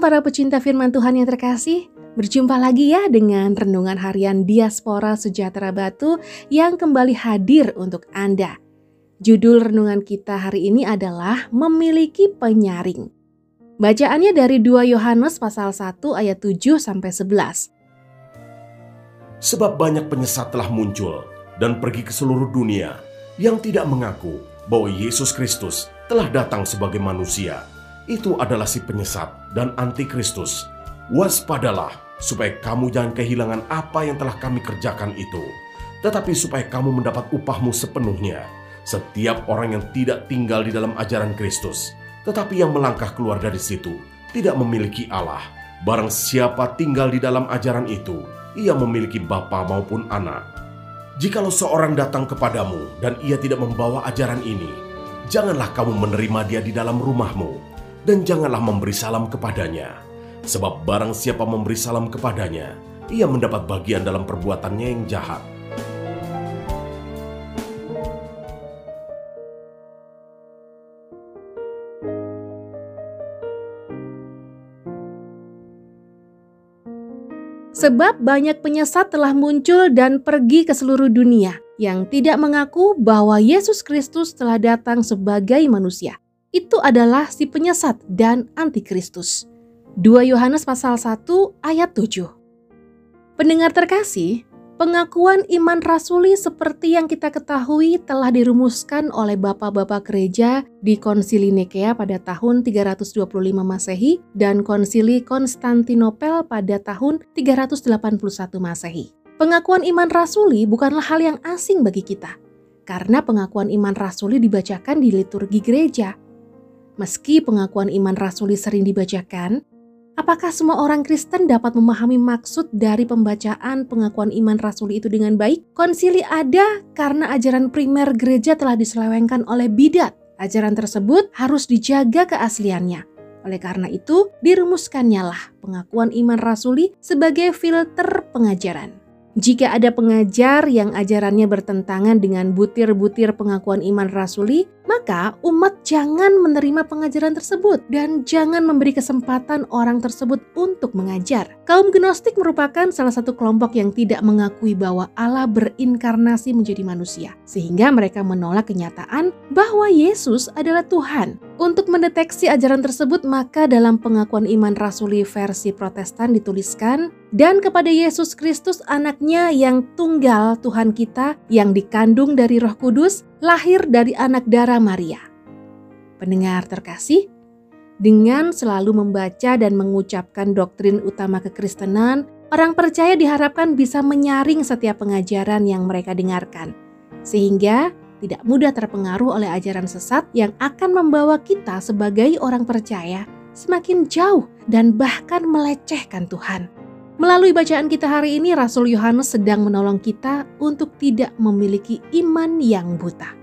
para pecinta firman Tuhan yang terkasih. Berjumpa lagi ya dengan renungan harian Diaspora Sejahtera Batu yang kembali hadir untuk Anda. Judul renungan kita hari ini adalah Memiliki Penyaring. Bacaannya dari 2 Yohanes pasal 1 ayat 7 sampai 11. Sebab banyak penyesat telah muncul dan pergi ke seluruh dunia yang tidak mengaku bahwa Yesus Kristus telah datang sebagai manusia itu adalah si penyesat dan antikristus. Waspadalah supaya kamu jangan kehilangan apa yang telah kami kerjakan itu, tetapi supaya kamu mendapat upahmu sepenuhnya. Setiap orang yang tidak tinggal di dalam ajaran Kristus, tetapi yang melangkah keluar dari situ, tidak memiliki Allah. Barang siapa tinggal di dalam ajaran itu, ia memiliki bapa maupun anak. Jikalau seorang datang kepadamu dan ia tidak membawa ajaran ini, janganlah kamu menerima dia di dalam rumahmu dan janganlah memberi salam kepadanya. Sebab barang siapa memberi salam kepadanya, ia mendapat bagian dalam perbuatannya yang jahat. Sebab banyak penyesat telah muncul dan pergi ke seluruh dunia yang tidak mengaku bahwa Yesus Kristus telah datang sebagai manusia itu adalah si penyesat dan antikristus. 2 Yohanes pasal 1 ayat 7. Pendengar terkasih, pengakuan iman rasuli seperti yang kita ketahui telah dirumuskan oleh bapak-bapak gereja di Konsili Nikea pada tahun 325 Masehi dan Konsili Konstantinopel pada tahun 381 Masehi. Pengakuan iman rasuli bukanlah hal yang asing bagi kita, karena pengakuan iman rasuli dibacakan di liturgi gereja Meski pengakuan iman rasuli sering dibacakan, apakah semua orang Kristen dapat memahami maksud dari pembacaan pengakuan iman rasuli itu dengan baik? Konsili ada karena ajaran primer gereja telah diselewengkan oleh bidat. Ajaran tersebut harus dijaga keasliannya. Oleh karena itu, dirumuskannya lah pengakuan iman rasuli sebagai filter pengajaran. Jika ada pengajar yang ajarannya bertentangan dengan butir-butir pengakuan iman rasuli, maka umat jangan menerima pengajaran tersebut dan jangan memberi kesempatan orang tersebut untuk mengajar. Kaum Gnostik merupakan salah satu kelompok yang tidak mengakui bahwa Allah berinkarnasi menjadi manusia, sehingga mereka menolak kenyataan bahwa Yesus adalah Tuhan. Untuk mendeteksi ajaran tersebut, maka dalam pengakuan iman rasuli versi Protestan dituliskan, dan kepada Yesus Kristus anaknya yang tunggal Tuhan kita yang dikandung dari roh kudus, lahir dari anak darah Maria. Pendengar terkasih, dengan selalu membaca dan mengucapkan doktrin utama kekristenan, orang percaya diharapkan bisa menyaring setiap pengajaran yang mereka dengarkan. Sehingga tidak mudah terpengaruh oleh ajaran sesat yang akan membawa kita sebagai orang percaya semakin jauh dan bahkan melecehkan Tuhan. Melalui bacaan kita hari ini, Rasul Yohanes sedang menolong kita untuk tidak memiliki iman yang buta.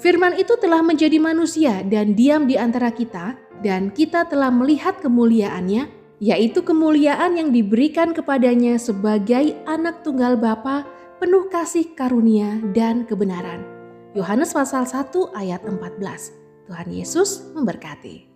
Firman itu telah menjadi manusia dan diam di antara kita, dan kita telah melihat kemuliaannya, yaitu kemuliaan yang diberikan kepadanya sebagai anak tunggal Bapa penuh kasih karunia dan kebenaran. Yohanes pasal 1 ayat 14. Tuhan Yesus memberkati.